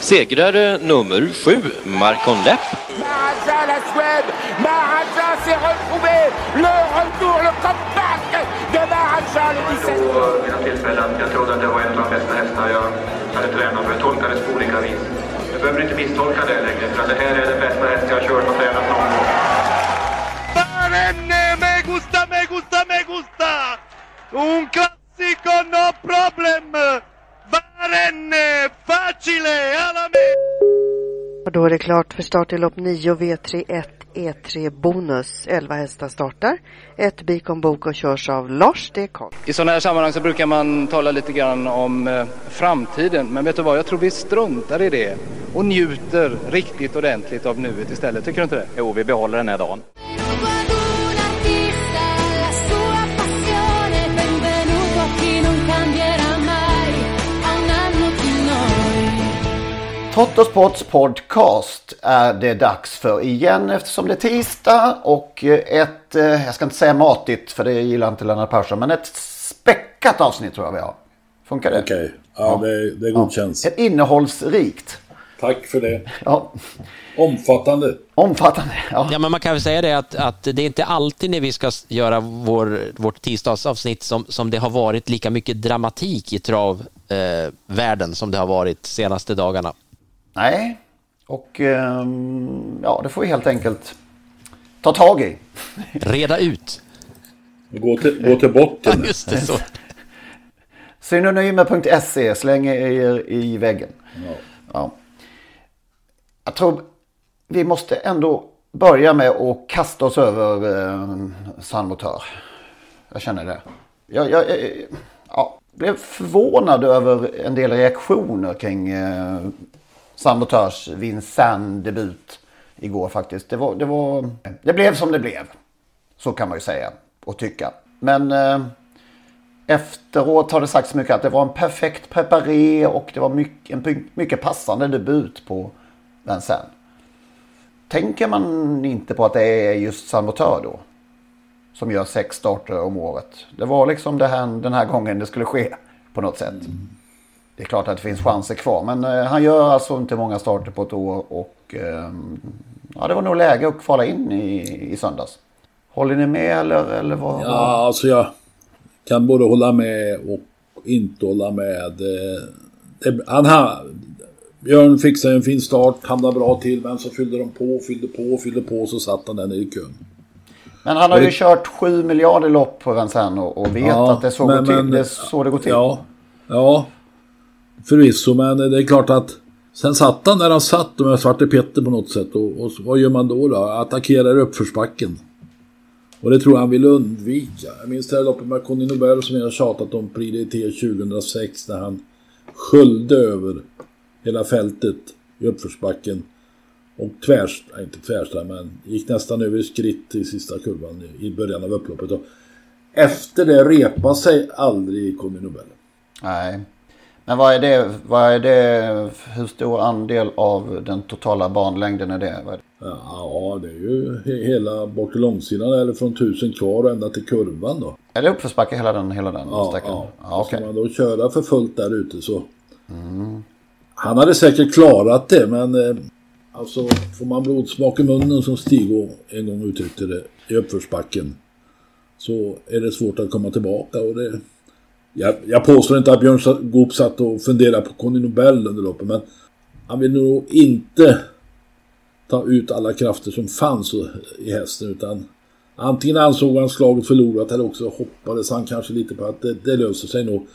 Segrare nummer sju, Marcon Lepp. Vid tillfällen. Jag trodde att det var en av de bästa hästar jag hade tränat för. Jag tolkades på olika vis. Du behöver inte misstolka det längre, för att det här är den bästa häst jag har kört och tränat någon gång. Barenne, me gusta, me gusta, me gusta! Un classico, no problem! Barenne, facile, alla me! Och då är det klart för start i lopp 9 V31 E3 Bonus. 11 hästar startar. Ett Bikon Bok och körs av Lars D. Karl. I sådana här sammanhang så brukar man tala lite grann om eh, framtiden. Men vet du vad, jag tror vi struntar i det och njuter riktigt ordentligt av nuet istället. Tycker du inte det? Jo, vi behåller den här dagen. Trottosports podcast är det dags för igen eftersom det är tisdag och ett, eh, jag ska inte säga matigt för det gillar inte Lennart Persson, men ett späckat avsnitt tror jag vi har. Funkar det? Okej, ja, det, det godkänns. Ett innehållsrikt. Tack för det. Ja. Omfattande. Omfattande, ja. Ja, men man kan väl säga det att, att det är inte alltid när vi ska göra vår, vårt tisdagsavsnitt som, som det har varit lika mycket dramatik i travvärlden eh, som det har varit senaste dagarna. Nej, och ehm, ja, det får vi helt enkelt ta tag i. Reda ut. Gå till, gå till botten. Just det, så. Synonymer.se slänger er i väggen. Ja. Ja. Jag tror vi måste ändå börja med att kasta oss över eh, Sandmotör. Jag känner det. Jag, jag, jag ja, blev förvånad över en del reaktioner kring eh, Sabotage Vincennes debut igår faktiskt. Det, var, det, var, det blev som det blev. Så kan man ju säga och tycka. Men eh, efteråt har det sagts mycket att det var en perfekt preparé och det var mycket, en mycket passande debut på Vincennes. Tänker man inte på att det är just Sabotör då? Som gör sex starter om året. Det var liksom det här, den här gången det skulle ske på något sätt. Mm. Det är klart att det finns chanser kvar. Men eh, han gör alltså inte många starter på ett år. Och eh, ja, det var nog läge att kvala in i, i söndags. Håller ni med eller, eller vad? Ja, alltså jag kan både hålla med och inte hålla med. Det, han har, Björn fixade en fin start, hamnade bra till, men så fyllde de på, fyllde på, fyllde på så satt han där i kön. Men han har ju det... kört 7 miljarder lopp på Vincennes och, och vet ja, att det är så, men, till, det så det går till. Ja, ja, Förvisso, men det är klart att sen satt han där han satt med Svarte Petter på något sätt. Och, och vad gör man då? då? Attackerar uppförsbacken. Och det tror jag han vill undvika. Jag minns det här loppet med Conny Nobel som jag har tjatat om Prix 2006 när han sköljde över hela fältet i uppförsbacken. Och tvärs, nej inte tvärs men gick nästan över skritt i sista kurvan i början av upploppet. Och efter det repade sig aldrig Conny Nobel. Nej, men vad är det, vad är det, hur stor andel av den totala banlängden är det? Ja, det är ju hela bort till långsidan eller från tusen kvar och ända till kurvan då. Är det uppförsbacke hela den, hela den ja, sträckan? Ja, ja okay. Ska man då köra för fullt där ute så. Mm. Han hade säkert klarat det men eh, alltså får man blodsmak i munnen som Stig en gång uttryckte det i uppförsbacken så är det svårt att komma tillbaka och det jag, jag påstår inte att Björn Goop satt och funderade på Conny Nobel under loppet, men han vill nog inte ta ut alla krafter som fanns i hästen utan antingen ansåg han slaget förlorat eller också hoppades han kanske lite på att det, det löser sig nog.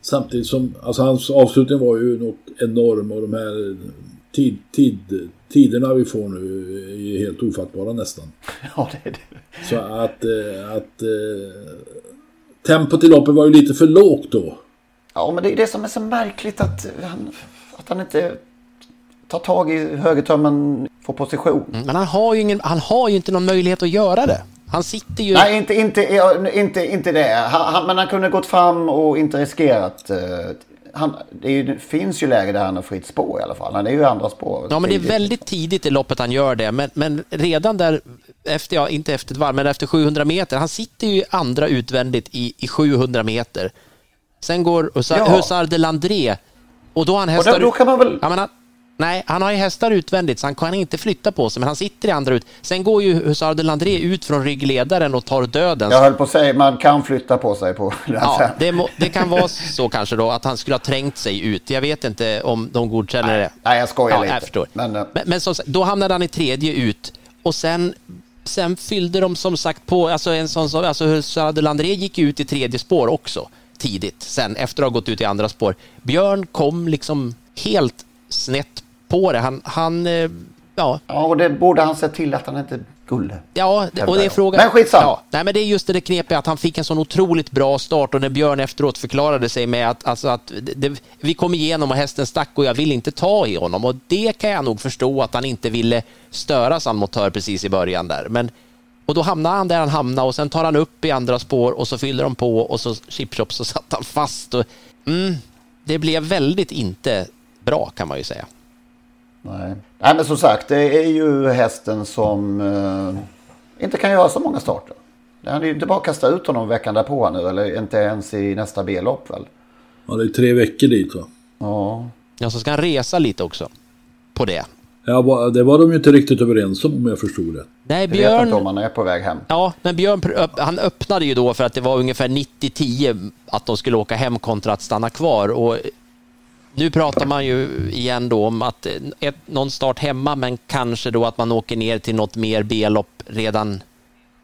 Samtidigt som, alltså hans avslutning var ju något enorm och de här tid, tid, tiderna vi får nu är helt ofattbara nästan. Ja, det är det. Så att, eh, att eh, tempot i loppet var ju lite för lågt då. Ja, men det är det som är så märkligt att han, att han inte tar tag i högertömmen, får position. Mm, men han har, ju ingen, han har ju inte någon möjlighet att göra det. Han sitter ju... Nej, inte, inte, inte, inte det. Han, han, men han kunde gått fram och inte riskerat. Uh, han, det, ju, det, finns ju läge där han har fritt spår i alla fall. Han är ju andra spår. Ja, men det är väldigt tidigt i loppet han gör det. Men, men redan där, efter, ja, inte efter ett varv, men efter 700 meter. Han sitter ju andra utvändigt i, i 700 meter. Sen går Hussar, ja. Hussar de Landré och då har han hästar... Och då, då kan man väl... Ja, men han, Nej, han har ju hästar utvändigt så han kan inte flytta på sig, men han sitter i andra ut. Sen går ju Hussard de Landré ut från ryggledaren och tar döden. Jag höll på att säga, man kan flytta på sig på det Ja, det, må, det, kan vara så kanske då, att han skulle ha trängt sig ut. Jag vet inte om de godkänner det. Nej, jag skojar ja, lite. Jag förstår. Men, men, men så, då hamnade han i tredje ut och sen Sen fyllde de som sagt på, alltså en sån som, alltså Hussard gick ut i tredje spår också tidigt, sen efter att ha gått ut i andra spår. Björn kom liksom helt snett på det. Han, han eh, ja. Ja, och det borde han se till att han inte skulle. Ja, och det är frågan. Men skitsamma. Ja, nej, men det är just det knepiga att han fick en sån otroligt bra start och när Björn efteråt förklarade sig med att, alltså att det, vi kom igenom och hästen stack och jag vill inte ta i honom och det kan jag nog förstå att han inte ville störa San Motör precis i början där. Men, och då hamnar han där han hamnar och sen tar han upp i andra spår och så fyller de på och så chip så satt han fast. Och, mm, det blev väldigt inte bra kan man ju säga. Nej. Nej, men som sagt, det är ju hästen som eh, inte kan göra så många starter. Det är ju inte bara att kasta ut honom veckan därpå nu, eller inte ens i nästa B-lopp väl? Ja, det är tre veckor dit va? Ja. Ja, så ska han resa lite också. På det. Ja, det var de ju inte riktigt överens om om jag förstod det. Nej, Björn... Jag vet inte om han är på väg hem. Ja, men Björn han öppnade ju då för att det var ungefär 90-10 att de skulle åka hem kontra att stanna kvar. Och nu pratar man ju igen då om att eh, ett, någon start hemma, men kanske då att man åker ner till något mer B-lopp redan,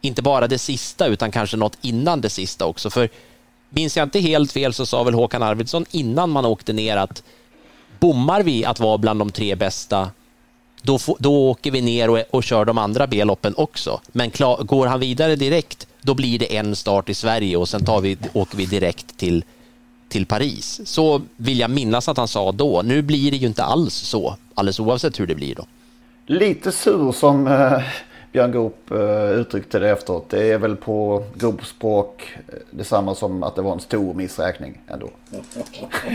inte bara det sista, utan kanske något innan det sista också. För minns jag inte helt fel så sa väl Håkan Arvidsson innan man åkte ner att bommar vi att vara bland de tre bästa, då, då åker vi ner och, och kör de andra B-loppen också. Men klar, går han vidare direkt, då blir det en start i Sverige och sen tar vi, åker vi direkt till till Paris. Så vill jag minnas att han sa då. Nu blir det ju inte alls så, alldeles oavsett hur det blir då. Lite sur som eh, Björn Goop eh, uttryckte det efteråt. Det är väl på Goop-språk eh, detsamma som att det var en stor missräkning ändå.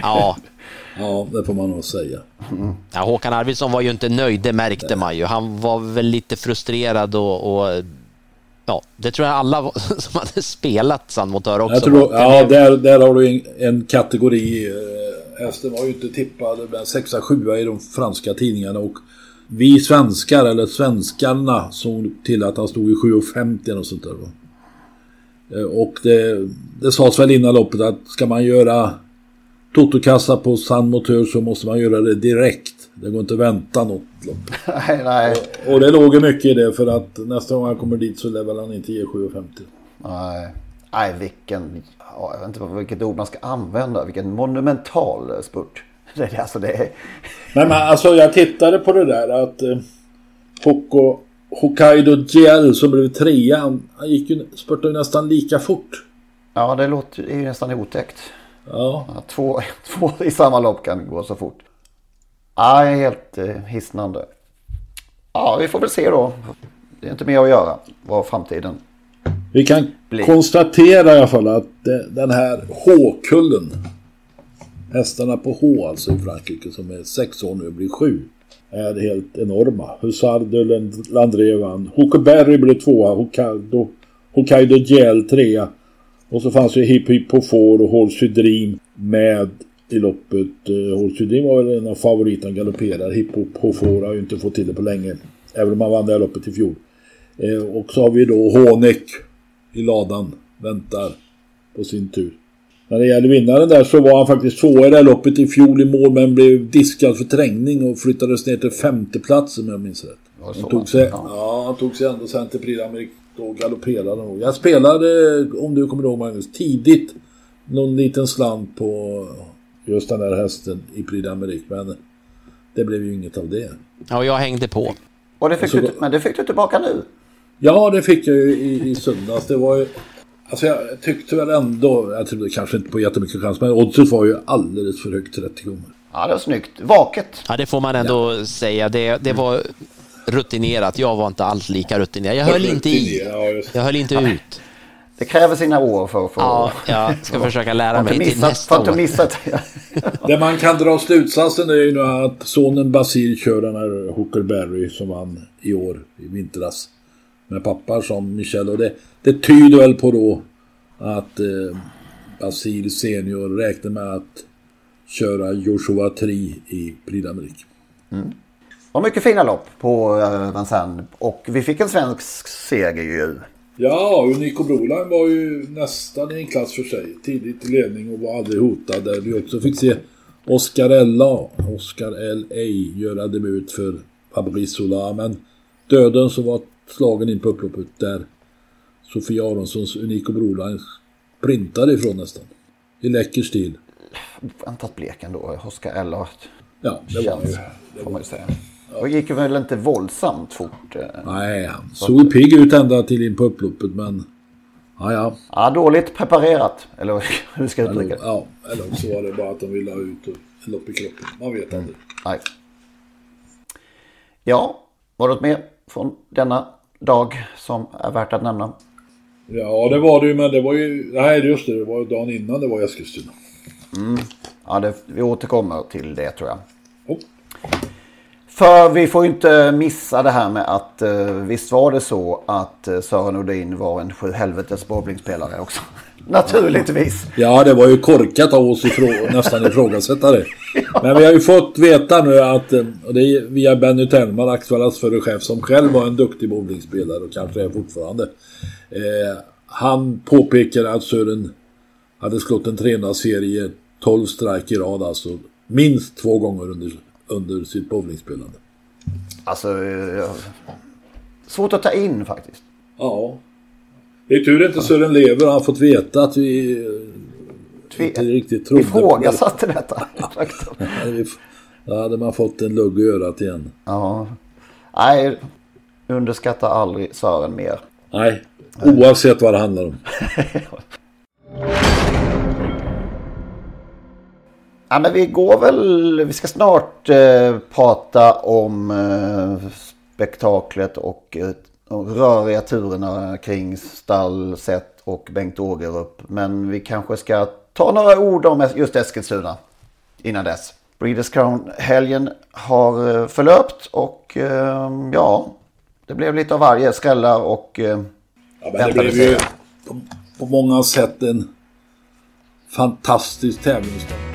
Ja. ja, det får man nog säga. Mm. Ja, Håkan Arvidsson var ju inte nöjd, det märkte man ju. Han var väl lite frustrerad och, och Ja, det tror jag alla som hade spelat Sandmotör också. Jag tror, ja, där, där har du en, en kategori. Eh, hästen var ju inte tippad men 6 7 i de franska tidningarna och vi svenskar, eller svenskarna, såg till att han stod i 7,50 och sånt där. Eh, och det, det sades väl innan loppet att ska man göra Totokassa på San Motör så måste man göra det direkt. Det går inte att vänta något lopp. Nej, nej. Och, och det låg mycket i det för att nästa gång han kommer dit så lär väl han inte ge 7,50. Nej. Nej, vilken... Jag vet inte vilket ord man ska använda. Vilken monumental spurt. Det alltså det är... Nej, men alltså jag tittade på det där att eh, Hoko, Hokkaido Gel som blev trea. Han, han gick ju, spurtade nästan lika fort. Ja, det låter är ju nästan otäckt. Ja. ja två, två i samma lopp kan gå så fort. Ja, helt eh, hisnande. Ja, vi får väl se då. Det är inte mer att göra vad framtiden Vi kan blir. konstatera i alla fall att den här H-kullen. Hästarna på H alltså i Frankrike som är sex år nu och blir sju. Är helt enorma. Hussard de Landré vann. Huckleberry blev tvåa. Hokkaido, Hokkaido Gel trea. Och så fanns ju Hip Hip Pofor och Horse Dream med i loppet. Eh, Horse var väl en av favoriterna galopperar. Hippo Pofor har ju inte fått till det på länge. Även om han vann det här loppet i fjol. Eh, och så har vi då Honek i ladan. Väntar på sin tur. När det gäller vinnaren där så var han faktiskt tvåa i det här loppet i fjol i mål men blev diskad för trängning och flyttades ner till femteplatsen om jag minns rätt. Han tog, sig, ja. han tog sig ändå sen till Prix d'Amérique och galopperade nog. Jag spelade, om du kommer ihåg Magnus, tidigt någon liten slant på just den där hästen i Prix d'Amérique men det blev ju inget av det. Ja, och jag hängde på. Och det fick Så du, men det fick du tillbaka nu? Ja, det fick jag ju i, i söndags. Det var ju... Alltså jag tyckte väl ändå, jag trodde kanske inte på jättemycket chans, men oddset var ju alldeles för högt 30 gånger. Ja, det var snyggt. Vaket. Ja, det får man ändå säga. Det, det var rutinerat. Jag var inte alls lika rutinerad. Jag höll inte i. Ja. Jag höll inte ut. Det kräver sina år för att få... Ja, jag ska försöka lära mig inte till missa- nästa år. missa det. Det man kan dra slutsatsen är ju nu att sonen Basil kör den här Huckleberry som vann i år, i vintras. Med pappa som Michel och det, det tyder väl på då att eh, Basil senior räknar med att köra Joshua Tree i Prix d'Amérique. Det var mycket fina lopp på uh, Vincennes. Och vi fick en svensk seger ju. Ja, Unico Broline var ju nästan i en klass för sig. Tidigt i ledning och var aldrig hotad. Där vi också fick se Oscar L.A. Oscar L.A. göra debut för Fabrice Sola. Men döden som var slagen in på upploppet där Sofia Aronssons Unico Broline sprintade ifrån nästan. I läcker stil. Väntat blek ändå. Oscar Eller. Ja, det var ju. Får man ju säga. Och gick väl inte våldsamt fort. eh. Nej, han såg pigg ut ända till in på upploppet men... Ja, ja. Ja, dåligt preparerat. Eller hur ska jag uttrycka det? ja, eller så var det bara att de ville ha ut och lopp i kroppen. Man vet aldrig. Nej. Ja, var det något mer från denna dag som är värt att nämna? Ja, det var det ju, men det var ju... Nej, just det. Det var ju dagen innan det var Eskilstuna. Mm. Ja, det, vi återkommer till det tror jag. Oh. För vi får ju inte missa det här med att eh, visst var det så att eh, Sören Odin var en sjuhelvetes bowlingspelare också. Naturligtvis. Ja, det var ju korkat av oss ifrå- nästan ifrågasätta det. Men vi har ju fått veta nu att, eh, och det är via Benny Tellman, Axvallas förre chef, som själv var en duktig bowlingspelare och kanske är fortfarande. Eh, han påpekar att Sören hade slått en 300-serie 12 strike i rad, alltså minst två gånger under, under sitt bowlingspelande. Alltså, eh, svårt att ta in faktiskt. Ja. Det är tur inte Sören lever och har fått veta att vi eh, inte riktigt trodde på det. Detta. Då hade man fått en lugg i örat igen. Ja. Nej, underskatta aldrig Sören mer. Nej, oavsett vad det handlar om. Ja, men vi går väl, vi ska snart eh, prata om eh, spektaklet och eh, de röriga turerna kring stallset och Bengt Ågerup. Men vi kanske ska ta några ord om just Eskilstuna innan dess. Breeders Crown-helgen har eh, förlöpt och eh, ja, det blev lite av varje skrällar och eh, Ja, men det blev ju på, på många sätt en fantastisk tävlingsdag.